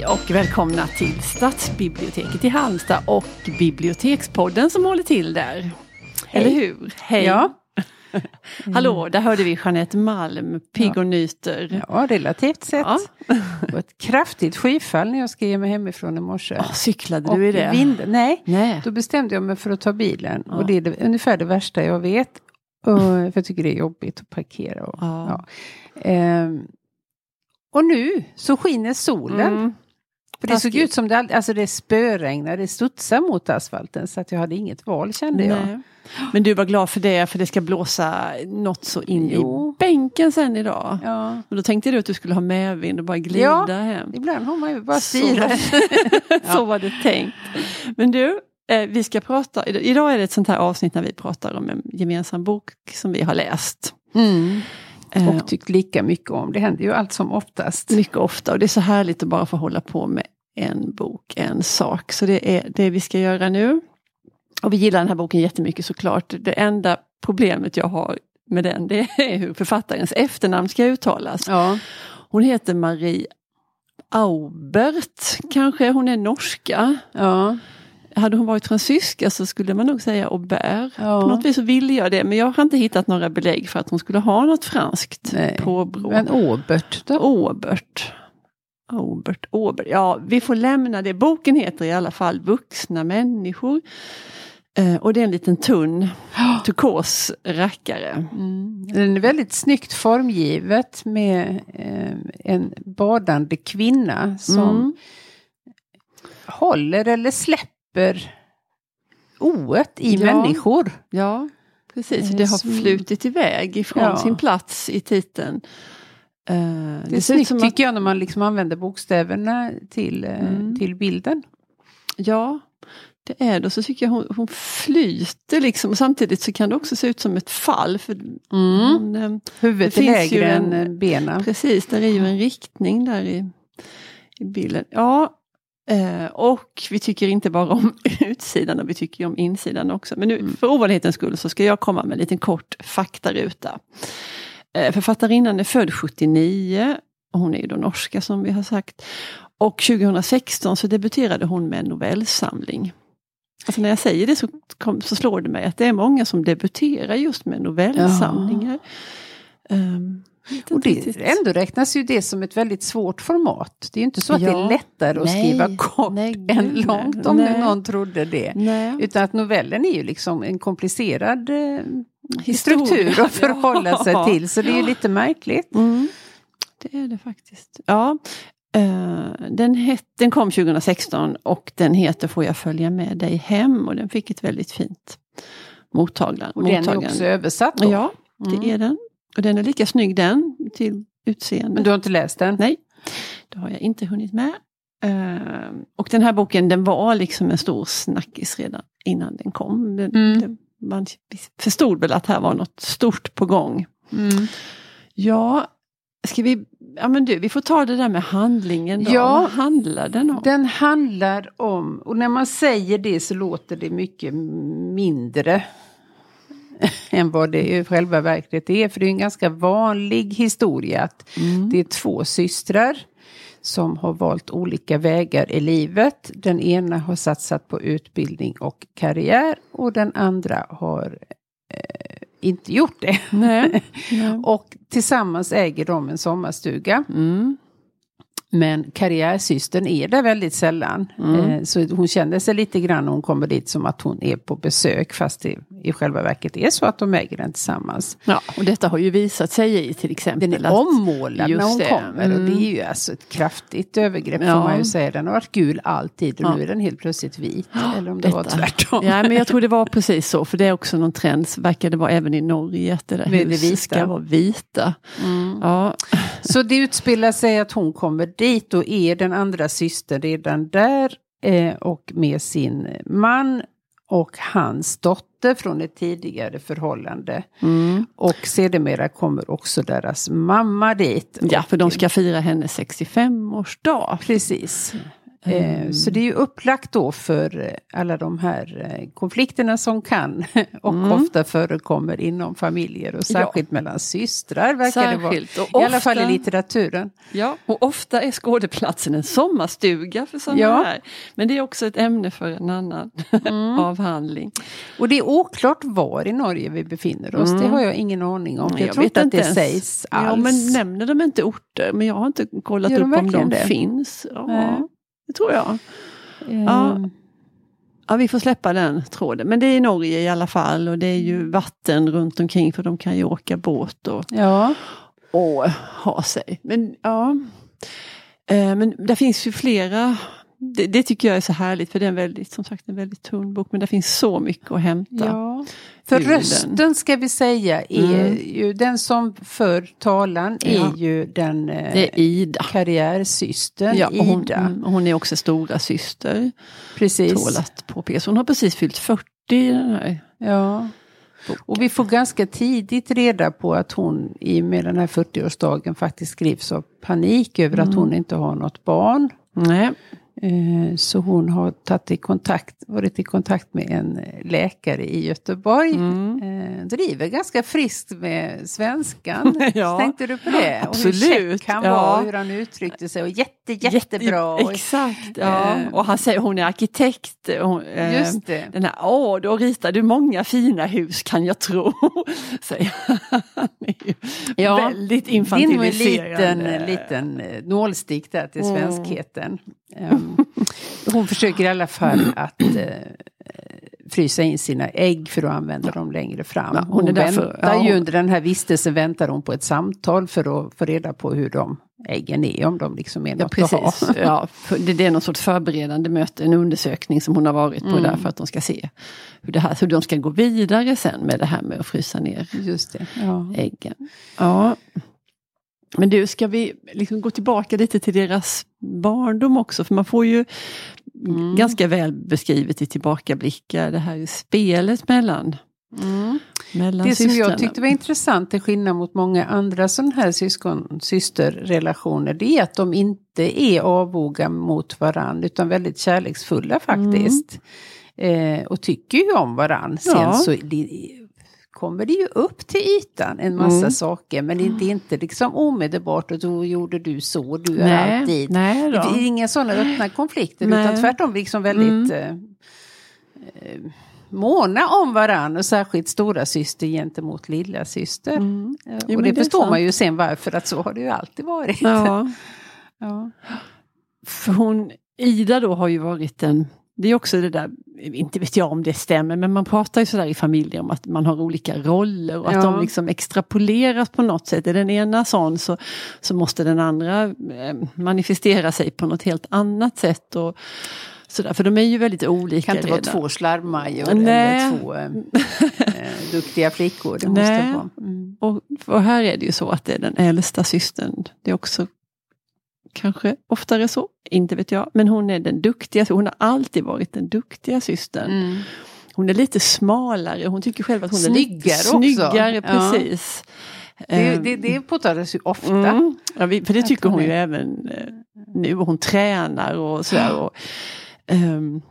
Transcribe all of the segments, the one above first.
Hej och välkomna till Stadsbiblioteket i Halmstad och Bibliotekspodden som håller till där. Hej. Eller hur? Hej! Ja. Hallå, där hörde vi Jeanette Malm, pigg och nyter. Ja, relativt sett. Ja. Var ett kraftigt skyfall när jag ska ge mig hemifrån i morse. Åh, cyklade Och du i det? Vind, nej, Nej. då bestämde jag mig för att ta bilen. Ja. Och det är det, ungefär det värsta jag vet. Och, för jag tycker det är jobbigt att parkera. Och, Ja. ja. Ehm, och nu så skiner solen. Mm. För det såg ut som det, all- alltså det spöregnar, det studsar mot asfalten. Så att jag hade inget val kände jag. Nej. Men du var glad för det, för det ska blåsa något så in Jo. i bänken sen idag. Ja. Och då tänkte du att du skulle ha medvind och bara glida Ja. hem. Ibland har man ju bara Så. styra. Så var det tänkt. Men du, eh, vi ska prata, idag är det ett sånt här avsnitt när vi pratar om en gemensam bok som vi har läst. Mm. Eh, Och tyckt lika mycket om. Det händer ju allt som oftast. mycket ofta och det är så härligt att bara få hålla på med en bok, en sak. Så det är det vi ska göra nu. Och vi gillar den här boken jättemycket såklart. Det enda problemet jag har med den det är hur författarens efternamn ska uttalas. Ja. Hon heter Marie Aubert, kanske. Hon är norska. Ja. Hade hon varit fransyska så skulle man nog säga Aubert. Ja. På något vis så ville jag det men jag har inte hittat några belägg för att hon skulle ha något franskt Nej. påbrå. Men Åbert då? Aubert. Aubert, Aubert. Ja, vi får lämna det. Boken heter i alla fall Vuxna människor. Eh, och det är en liten tunn turkos rackare. Mm. Den är väldigt snyggt formgivet med eh, en badande kvinna som Mm. håller eller släpper oet i Ja. människor. Ja, precis. Eh, Det har som- flutit iväg ifrån Ja. sin plats i titeln. Eh, Det är ser ut snyggt att- tycker jag när man liksom använder bokstäverna till, eh, Mm. till bilden. Ja, det är det. Och så tycker jag hon, hon flyter liksom. Och samtidigt så kan det också se ut som ett fall. För hon, eh, Huvudet Det är finns ju lägre en- än eh, benen. Precis, där är ju en riktning där i, i bilden. Ja, eh, och vi tycker inte bara om utsidan, och vi tycker om insidan också. Men nu Mm. för ovanlighetens skull så ska jag komma med en liten kort faktaruta. Eh, författarinnan är född 79, och hon är ju då norska som vi har sagt. Och 2016 så debuterade hon med en novellsamling. Alltså när jag säger det så, kom, så slår det mig att det är många som debuterar just med novellsamlingar. Ehm, vet Och det, riktigt. ändå räknas ju det som ett väldigt svårt format. Det är ju inte så att det Ja. är lättare att Nej. skriva kort Nej, än långt nej. om nu Nej. någon trodde det. Nej. Utan att novellen är ju liksom en komplicerad eh, Historia. struktur att förhålla sig Ja. till. Så det är ju lite märkligt. Mm. Det är det faktiskt. Ja, eh, den, het, den kom 2016 och den heter Får jag följa med dig hem? Och den fick ett väldigt fint mottagande. Och den är också översatt då. Ja, det Mm. är den. Och den är lika snygg den till utseende. Men du har inte läst den? Nej, det har jag inte hunnit med. Eh, och den här boken den var liksom en stor snackis redan innan den kom. Den, Mm. den, man förstod väl att här var något stort på gång. Mm. Ja, ska vi... Ja men du, vi får ta det där med handlingen då. Ja. Vad handlar den om? Den handlar om, och när man säger det så låter det mycket mindre än vad det i själva verket är. För det är en ganska vanlig historia att Mm. det är två systrar som har valt olika vägar i livet. Den ena har satsat på utbildning och karriär och den andra har eh, inte gjort det. Nej. Nej. Och tillsammans äger de en sommarstuga. Mm. Men karriärsystern är där väldigt sällan. Mm. Eh, så hon känner sig lite grann när hon kommer dit som att hon är på besök. Fast det i själva verket är så att de äger den tillsammans. Ja, och detta har ju visat sig i till exempel Den är ommålad när hon det. kommer. Och Mm. det är ju alltså ett kraftigt övergrepp Ja. får man ju säga. Den har varit gul alltid och Ja. nu är den helt plötsligt vit. Eller om det var Detta. tvärtom. Ja, men jag tror det var precis så, för det är också någon trend, verkar det vara även i Norge, att det där huset ska vara vita. Mm. Ja, Så det utspelar sig att hon kommer dit och är den andra systern redan där eh, och med sin man och hans dotter från ett tidigare förhållande. mm. Och sedermera kommer också deras mamma dit. ja för de ska fira hennes 65-årsdag. Precis. Eh, Mm. Så det är ju upplagt då för eh, alla de här eh, konflikterna som kan och Mm. ofta förekommer inom familjer och särskilt mellan systrar verkar det vara. Särskilt. Och I alla fall i ofta- litteraturen. Ja, och ofta är skådeplatsen en sommarstuga för sådana Ja. här. Men det är också ett ämne för en annan avhandling. Och det är oklart var i Norge vi befinner oss. Det har jag ingen aning om. Jag, jag tror vet inte att det ens. sägs alls. Ja, men nämner de inte orter? Men jag har inte kollat Gör upp om de det? finns. Ja. Det tror jag. Ja. Ja, vi får släppa den tråden. Men det är i Norge i alla fall och det är ju vatten runt omkring för de kan ju åka båt och, ja. och ha sig. Men ja, eh, men det finns ju flera det, det tycker jag är så härligt för det är en väldigt, som sagt en väldigt tunn bok men det finns så mycket att hämta. Ja. För den. rösten ska vi säga är Mm. ju den som för talan är Ja. ju den eh, Det är Ida. karriärsystern Ja, och hon, Ida. mm, och hon är också stora syster. Precis. Tål att påpekas. Hon har precis fyllt 40 i den här Ja. Och vi får ganska tidigt reda på att hon i och med den här 40-årsdagen faktiskt skrivs av panik över att Mm. hon inte har något barn. Nej. Eh, Så hon har tagit i kontakt, varit i kontakt med en läkare i Göteborg. Mm. Eh, driver ganska friskt med svenskan. Ja. Tänkte du på det? Och hur Absolut, käck han ja. var, hur han uttryckte sig. Och jätte, jättebra. Och- Exakt, ja. Eh. Och han säger hon är arkitekt. och Hon, Just det. Den här, åh, då ritar du många fina hus kan jag tro. Säger han. Ja, Väldigt Det är nog en infantiliserande. liten, liten nålstick där till Mm. Ehm, hon försöker i alla fall att eh, frysa in sina ägg för att använda dem längre fram. Ja, hon hon är därför- väntar ja, ju under den här vistelsen väntar hon på ett samtal för att få reda på hur de äggen är, om de liksom är Ja, något att ha. precis. Ja, det, det är någon sorts förberedande möte, en undersökning som hon har varit på Mm. där för att de ska se hur, det här, hur de ska gå vidare sen med det här med att frysa ner Just det. Ja. äggen. Ja. Men du, ska vi liksom gå tillbaka lite till deras barndom också? För man får ju Mm. ganska väl beskrivet i tillbakablickar det här spelet mellan, Mm. Det som systrarna. jag tyckte var intressant, till skillnad mot många andra sådana här syskon, systerrelationer, det är att de inte är avvoga mot varandra, utan väldigt kärleksfulla faktiskt. Eh, och tycker ju om varandra. Sen Ja. så kommer det ju upp till ytan en massa Mm. saker, men det är inte liksom omedelbart och då gjorde du så, du är nej, alltid. nej Det är inga sådana öppna konflikter Nej. utan tvärtom liksom väldigt Mm. eh, eh, måna om varandra och särskilt stora syster gentemot lilla syster. Mm. Eh, Jo, och det, det förstår man ju sen varför att så har det ju alltid varit. Ja, Ja. för hon, Ida då har ju varit en det är också det där, inte vet jag om det stämmer, men man pratar ju sådär i familjer om att man har olika roller och att Ja. de liksom extrapoleras på något sätt. Är den ena sån så, så måste den andra eh, manifestera sig på något helt annat sätt. Och, sådär, för de är ju väldigt Det olika kan inte vara redan. två slarvmajor eller två eh, eh, duktiga flickor. Det måste Nej. vara. Mm. Och, och här är det ju så att det är den äldsta systern. Det är också kanske oftare så, inte vet jag. Men hon är den duktiga, hon har alltid varit den duktiga systern. Mm. Hon är lite smalare, hon tycker själv att hon är lite Snyggare också. snyggare. Ja. Precis. Det, Ehm, det, det påtalas ju ofta. mm. ja, vi, för det tycker hon hon ju även eh, nu. Hon tränar och sådär. Och, ehm,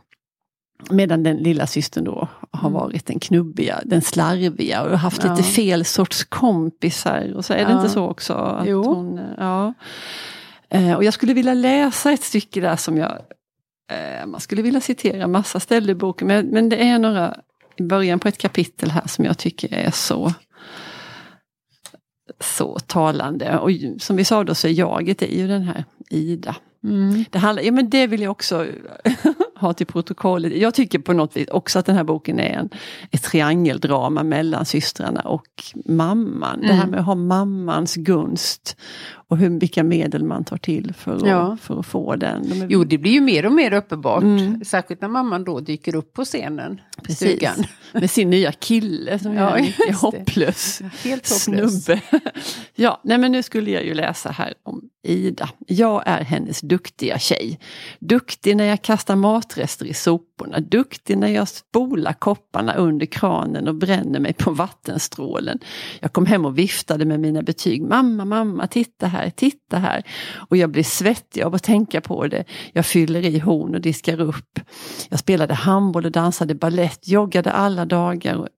medan den lilla systern då har Mm. varit den knubbiga, den slarviga och haft Ja. lite fel sorts kompisar. Och så är det Ja. inte så också? Att Jo. Hon, eh, ja. Eh, Och jag skulle vilja läsa ett stycke där som jag eh, man skulle vilja citera massa ställen i boken, men, men det är några i början på ett kapitel här som jag tycker är så så talande. Och som vi sa då så är jaget är ju den här Ida. Mm. Det, handlar, ja, men det vill jag också ha till protokollet. Jag tycker på något vis också att den här boken är en, ett triangeldrama mellan systrarna och mamman. Det här Mm. med att ha mammans gunst och hur, vilka medel man tar till för att, Ja. för att få den. De är, Jo, det blir ju mer och mer uppenbart. Mm. Särskilt när mamman då dyker upp på scenen. Precis. Stugan. Med sin nya kille som Ja, är hopplös Helt hopplös. snubbe ja, nej men nu skulle jag ju läsa här om Ida. Jag är hennes duktiga tjej. Duktig när jag kastar matrester i soporna, duktig när jag spolar kopparna under kranen och bränner mig på vattenstrålen. Jag kom hem och viftade med mina betyg. Mamma, mamma, titta här, titta här. Och jag blir svettig av att tänka på det. Jag fyller i horn och diskar upp. Jag spelade handboll och dansade ballett, joggade alla dagar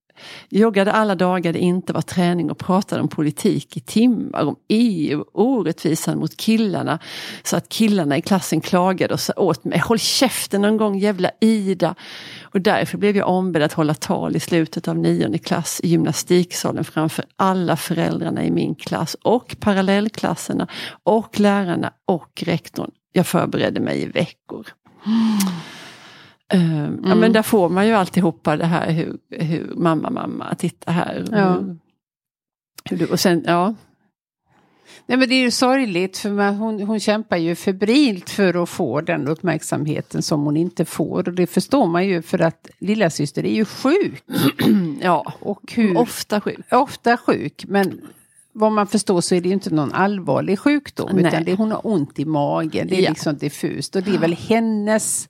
Joggade alla dagar det inte var träning och pratade om politik i timmar, om EU, orättvisan mot killarna. Så att killarna i klassen klagade och sa åt mig, håll käften någon gång jävla Ida. Och därför blev jag ombedd att hålla tal i slutet av nionde klass i gymnastiksalen framför alla föräldrarna i min klass och parallellklasserna och lärarna och rektorn. Jag förberedde mig i veckor. Mm. Ja men där får man ju alltihopa det här hur, hur mamma, mamma, titta här. Ja. Hur, hur du, och sen, ja. Nej men det är ju sorgligt för man, hon, hon kämpar ju febrilt för att få den uppmärksamheten som hon inte får. Och det förstår man ju för att lilla syster är ju sjuk. ja. Och hur, Ofta sjuk. ofta sjuk. Men vad man förstår så är det ju inte någon allvarlig sjukdom. Nej. Utan det, hon har ont i magen. Det är Ja. liksom diffust. Och det är väl hennes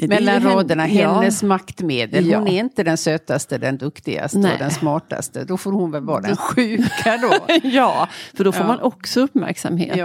mellan raderna, ja. hennes maktmedel. Ja. Hon är inte den sötaste, den duktigaste Nej. och den smartaste. Då får hon väl vara den sjuka då. ja, för då får man också uppmärksamhet.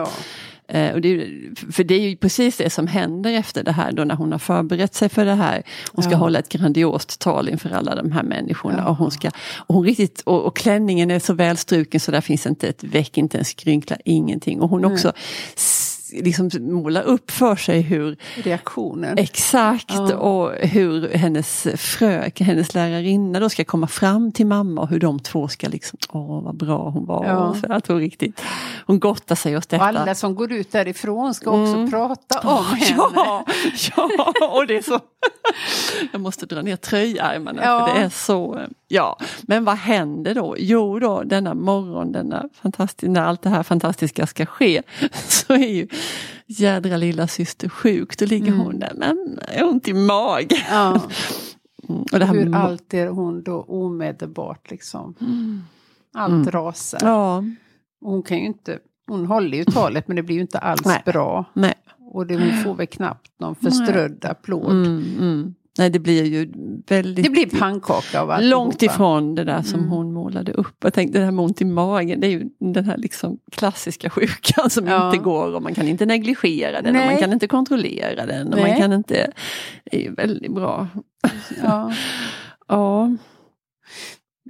Eh, och det ju- för det är ju precis det som händer efter det här då när hon har förberett sig för det här. Hon ska Ja. hålla ett grandiost tal inför alla de här människorna. Ja. Och, hon ska, och, hon riktigt, och, och klänningen är så välstruken så där finns inte ett veck, inte en skrynkla, ingenting. Och hon också s- liksom målar upp för sig hur Reaktionen. Exakt Ja. och hur hennes fröken, hennes lärarinna då ska komma fram till mamma och hur de två ska liksom, åh vad bra hon var. Ja. Så att hon riktigt, hon gottar sig åt Och detta. alla som går ut därifrån ska också Mm. prata om henne. Ja, ja, och det är så. Jag måste dra ner tröjärmarna Ja. för det är så. Ja, men vad händer då? Jo då, denna morgon, denna fantastisk, när allt det här fantastiska ska ske, så är ju jädra lilla syster sjuk. Då ligger Mm. hon där, men är ont i magen. Ja. Mm, Och det här Hur allt är hon då omedelbart liksom. Allt Mm. rasar. Ja, Hon kan ju inte, hon håller ju talet men det blir ju inte alls Nej. bra. nej. Och det, hon får väl knappt någon förströdd applåd. Mm, mm. Nej, det blir ju väldigt... Det blir pannkaka av allt. Långt ifrån det där som Mm. hon målade upp. Jag tänkte det här med ont i magen, det är ju den här liksom klassiska sjukan som Ja. inte går och man kan inte negligera den och Nej. man kan inte kontrollera den. Och man kan inte, det är ju väldigt bra. Ja. Ja,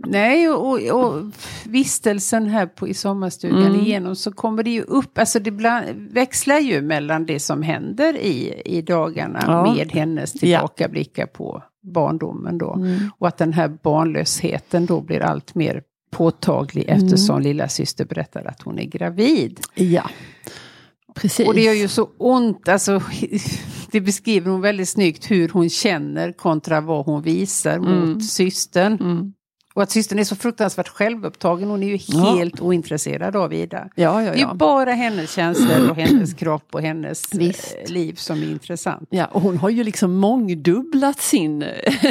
Nej, och, och, vistelsen här på, i sommarstugan Mm. igenom så kommer det ju upp, alltså det bland, växlar ju mellan det som händer i, i dagarna Ja. med hennes tillbakablickar på barndomen då. mm. Och att den här barnlösheten då blir allt mer påtaglig Mm. eftersom lilla syster berättar att hon är gravid. ja. Precis. Och det gör ju så ont, alltså det beskriver hon väldigt snyggt hur hon känner kontra vad hon visar Mm. mot systern. Mm. Och att systern är så fruktansvärt självupptagen, hon är ju Ja. helt ointresserad av Ida. Ja, ja, Det är ja. ju bara hennes känslor och hennes kropp och hennes Visst. eh, liv som är intressant. Ja, och hon har ju liksom mångdubblat sin,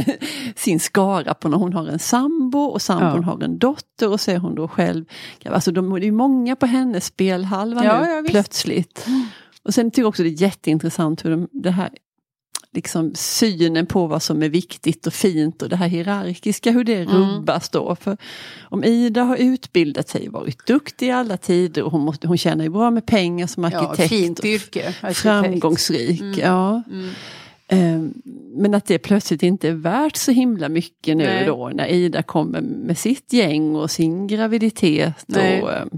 sin skara på när hon har en sambo och sambon Ja. har en dotter och så är hon då själv. Alltså de, det är många på hennes spelhalva Ja, nu ja, visst. plötsligt. Och sen tycker jag också det är jätteintressant hur de, det här liksom synen på vad som är viktigt och fint och det här hierarkiska, hur det rubbas då. För om Ida har utbildat sig, varit duktig i alla tider och hon, måste, hon tjänar ju bra med pengar som Ja, arkitekt. fint och yrke. arkitekt. framgångsrik. Ja. Mm. Ehm, Men att det plötsligt inte är värt så himla mycket nu Nej. då när Ida kommer med sitt gäng och sin graviditet. Nej. Och, ehm,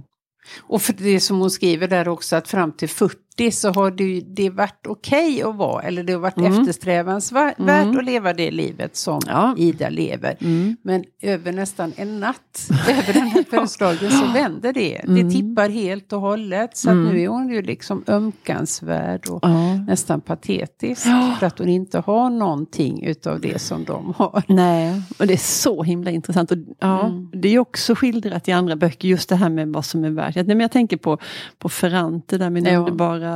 Och för det som hon skriver där också att fram till 40 så har det, det varit okej att vara, eller det har varit Mm. eftersträvansvärt Mm. att leva det livet som Ja. Ida lever. mm, Men över nästan en natt, över den här födelsedagen så vänder det. Mm. Det tippar helt och hållet. Så Mm. nu är hon ju liksom ömkansvärd och ja. nästan patetisk. Ja. För att hon inte har någonting utav det som de har. Nej, och det är så himla intressant. Och, ja, Mm. Det är också skildrat i andra böcker, just det här med vad som är värt. Nej, men jag tänker på, på Ferrante, där min Ja. underbara,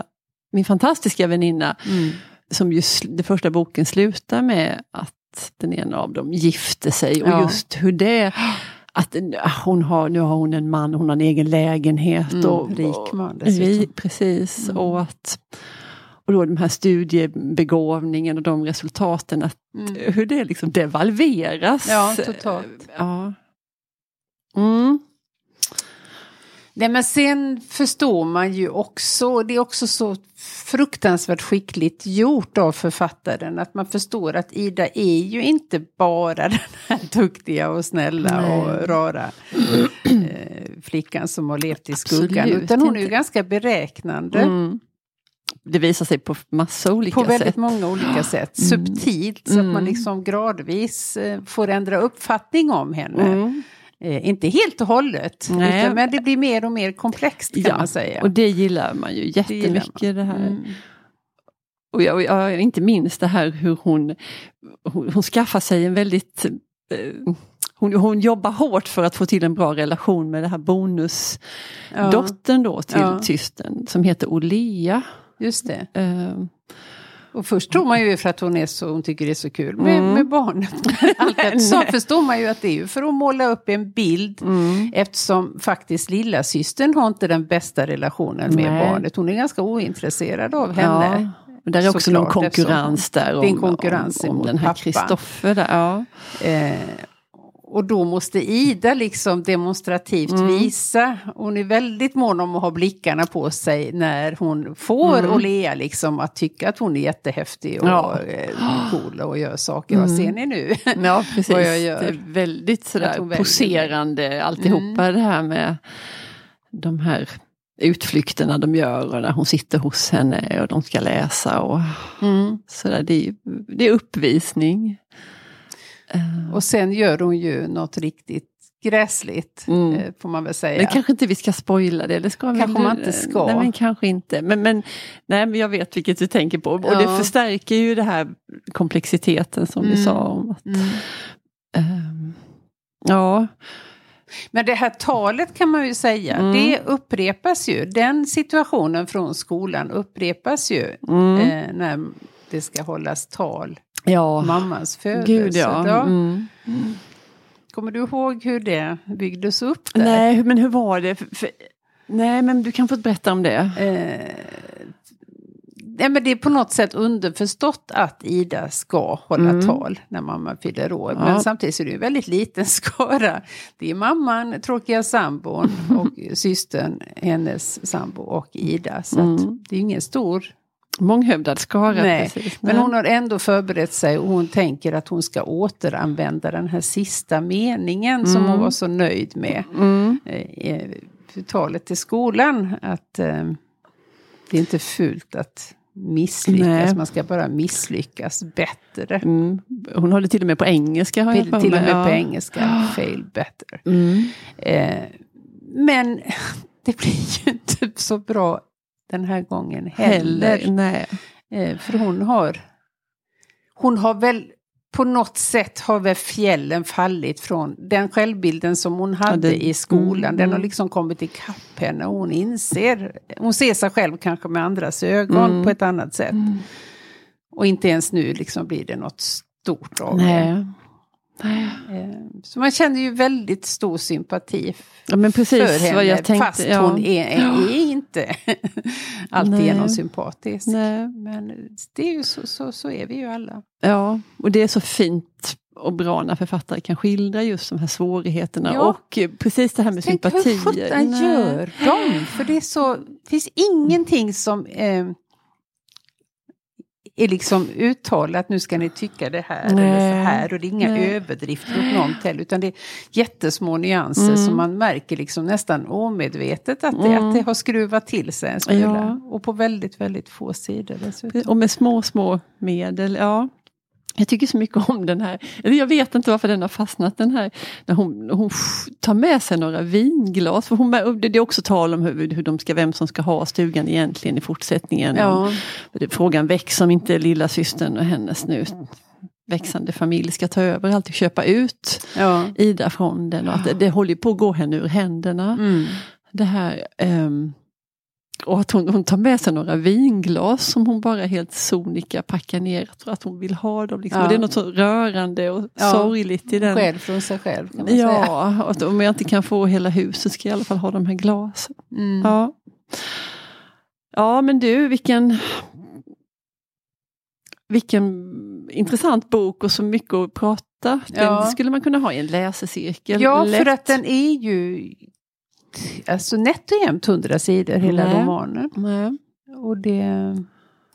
min fantastiska väninna, Mm. som just den första boken slutar med att den ena av dem gifte sig och Ja. just hur det att hon har, nu har hon en man, hon har en egen lägenhet. Mm, och, rik man dessutom. Precis, Mm. och att och då den här studiebegåvningen och de resultaten, att Mm. hur det liksom devalveras. Ja, totalt. Ja. Mm. Nej men sen förstår man ju också, det är också så fruktansvärt skickligt gjort av författaren, att man förstår att Ida är ju inte bara den här duktiga och snälla Nej. och rara eh, flickan som har levt i skuggan, Absolut utan hon är ju inte. ganska beräknande. Mm. Det visar sig på massa olika På väldigt sätt. många olika sätt, Mm. subtilt, så att man Mm. liksom gradvis eh, får ändra uppfattning om henne. Mm. Eh, inte helt och hållet, utan, men det blir mer och mer komplext kan Ja, man säga. Och det gillar man ju Det jättemycket. Det här. Mm. Och jag, och jag, inte minst det här hur hon, hon, hon skaffar sig en väldigt eh, hon, hon jobbar hårt för att få till en bra relation med det här bonusdottern då till Ja. tystern som heter Olea. Just det. Eh, Och först tror man ju för att hon, är så, hon tycker det är så kul med, Mm. med. Allt eftersom Nej. förstår man ju att det är ju för att måla upp en bild. mm. Eftersom faktiskt lilla systern har inte den bästa relationen med Nej. barnet. Hon är ganska ointresserad av henne. Ja, och där är också någon Såklart, konkurrens där om, konkurrens om, om emot den här. Kristoffer. Ja. Eh, och då måste Ida liksom demonstrativt Mm. visa, hon är väldigt mån om att ha blickarna på sig när hon får Mm. Olea liksom att tycka att hon är jättehäftig och Ja. eh, cool och gör saker. Vad Mm. ser ni nu? Ja, precis. vad jag gör. Det är väldigt sådär väljer. poserande alltihopa det här med de här utflykterna de gör och när hon sitter hos henne och de ska läsa och Mm. sådär. Det är, det är uppvisning. Eh, Och sen gör hon ju något riktigt gräsligt, Mm. eh, får man väl säga. Men kanske inte vi ska spoila det, eller ska vi? Kanske man inte ska. Nej, men kanske inte. Men, men, nej, men jag vet vilket du tänker på. Och Ja. det förstärker ju det här komplexiteten som du Mm. sa. om att, Mm. ehm, Ja, Men det här talet kan man ju säga, Mm. det upprepas ju. Den situationen från skolan upprepas ju mm. eh, när det ska hållas tal. Ja. Mammans födelse. Gud ja. Ja. Mm. Kommer du ihåg hur det byggdes upp där? Nej, men hur var det? För, för, nej, men du kan få berätta om det. Eh, nej, men det är på något sätt underförstått att Ida ska hålla Mm. tal när mamma fyller år. Ja. Men samtidigt så är det ju en väldigt liten skara. Det är mamman, tråkiga sambon och systern, hennes sambo och Ida. Så Mm. det är ingen stor Månghövdad skara. Nej, precis. Men hon har ändå förberett sig och hon tänker att hon ska återanvända den här sista meningen som Mm. hon var så nöjd med. Mm. Eh, eh, talet till skolan att eh, det är inte fult att misslyckas, Nej. man ska bara misslyckas bättre. Mm. Hon det till och med på engelska. Har jag Till, och med på Ja. engelska, fail better. Mm. Eh, men det blir ju inte så bra den här gången heller. Heller. Nej. Eh, för hon har, hon har väl på något sätt har väl fjällen fallit från den självbilden som hon hade det- i skolan. mm, Den har mm. liksom kommit ikapp henne och hon inser, hon ser sig själv kanske med andras ögon Mm. på ett annat sätt. Mm. Och inte ens nu liksom blir det något stort av det. Eh, Så man känner ju väldigt stor sympati Ja, men precis för henne. vad jag tänkte. fast ja. hon är, är inte alltigenom sympatisk. Nej. Men det är ju så, så, så är vi ju alla. Ja, och det är så fint och bra när författare kan skildra just de här svårigheterna Ja. och precis det här med Tänk sympati. hur sjutton gör de? För det är så, det finns ingenting som eh, är liksom uttalat, nu ska ni tycka det här eller Nej. så här. Och det är inga Nej. överdrifter åt något heller, utan det är jättesmå nyanser Mm. som man märker liksom nästan omedvetet att det, Mm. att det har skruvat till sig en smula. Ja. Och på väldigt, väldigt få sidor dessutom. Och med små, små medel. Ja. Jag tycker så mycket om den här, eller jag vet inte varför den har fastnat den här, när hon, hon tar med sig några vinglas. För hon, det är också tal om hur, hur de ska, vem som ska ha stugan egentligen i fortsättningen. Ja. Frågan väcks om inte lilla systern och hennes nu växande familj ska ta över allt och köpa ut Ja. Ida från den. Och att det, det håller på att gå henne ur händerna. Mm. Det här, ehm, och att hon, hon tar med sig några vinglas som hon bara helt sonika packar ner. Jag tror att hon vill ha dem. Liksom. Ja. Det är något så rörande och Ja. sorgligt i den. Själv från sig själv kan man säga. Ja, och att om jag inte kan få hela huset ska jag i alla fall ha de här glasen. Mm. Ja. ja men du vilken vilken intressant bok och så mycket att prata. Den Ja. skulle man kunna ha i en läsecirkel. Ja, Lätt. för att den är ju alltså nätt och jämnt 100 sidor hela Nej. romanen. Nej. Och det,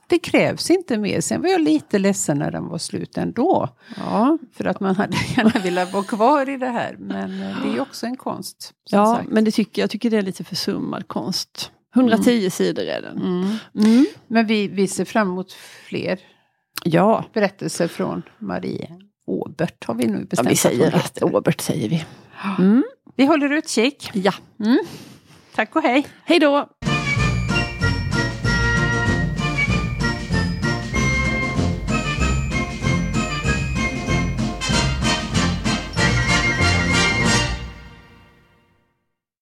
det krävs inte mer. Sen var jag lite ledsen när den var slut ändå. Ja, För att man hade gärna velat vara kvar i det här. Men eh, det är ju också en konst. Ja sagt. men det tycker jag tycker det är lite försummad konst. 110 sidor är den. Mm. Mm. Men vi, vi ser fram emot fler Ja, berättelser från Marie Åbert. Har vi nu ja, bestämt vi säger att. Åbert säger vi. Mm. Vi håller utkik. Ja, Tack och hej. hej då!